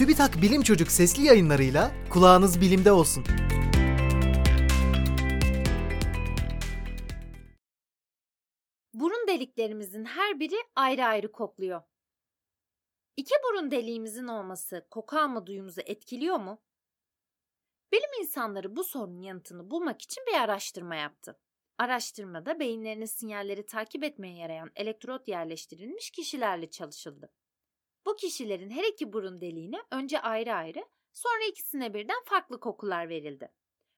TÜBİTAK Bilim Çocuk sesli yayınlarıyla kulağınız bilimde olsun. Burun deliklerimizin her biri ayrı ayrı kokluyor. İki burun deliğimizin olması koku alma duyumuzu etkiliyor mu? Bilim insanları bu sorunun yanıtını bulmak için bir araştırma yaptı. Araştırmada beyinlerine sinyalleri takip etmeye yarayan elektrot yerleştirilmiş kişilerle çalışıldı. Bu kişilerin her iki burun deliğine önce ayrı ayrı, sonra ikisine birden farklı kokular verildi.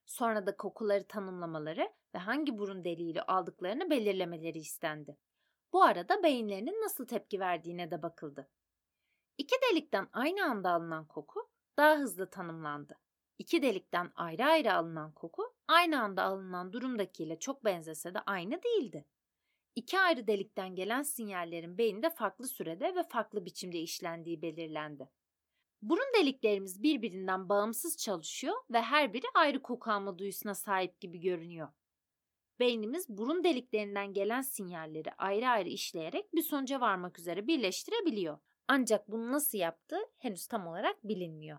Sonra da kokuları tanımlamaları ve hangi burun deliğiyle aldıklarını belirlemeleri istendi. Bu arada beyinlerinin nasıl tepki verdiğine de bakıldı. İki delikten aynı anda alınan koku daha hızlı tanımlandı. İki delikten ayrı ayrı alınan koku aynı anda alınan durumdakiyle çok benzese de aynı değildi. İki ayrı delikten gelen sinyallerin beyinde farklı sürede ve farklı biçimde işlendiği belirlendi. Burun deliklerimiz birbirinden bağımsız çalışıyor ve her biri ayrı koku alma duyusuna sahip gibi görünüyor. Beynimiz burun deliklerinden gelen sinyalleri ayrı ayrı işleyerek bir sonuca varmak üzere birleştirebiliyor. Ancak bunu nasıl yaptığı henüz tam olarak bilinmiyor.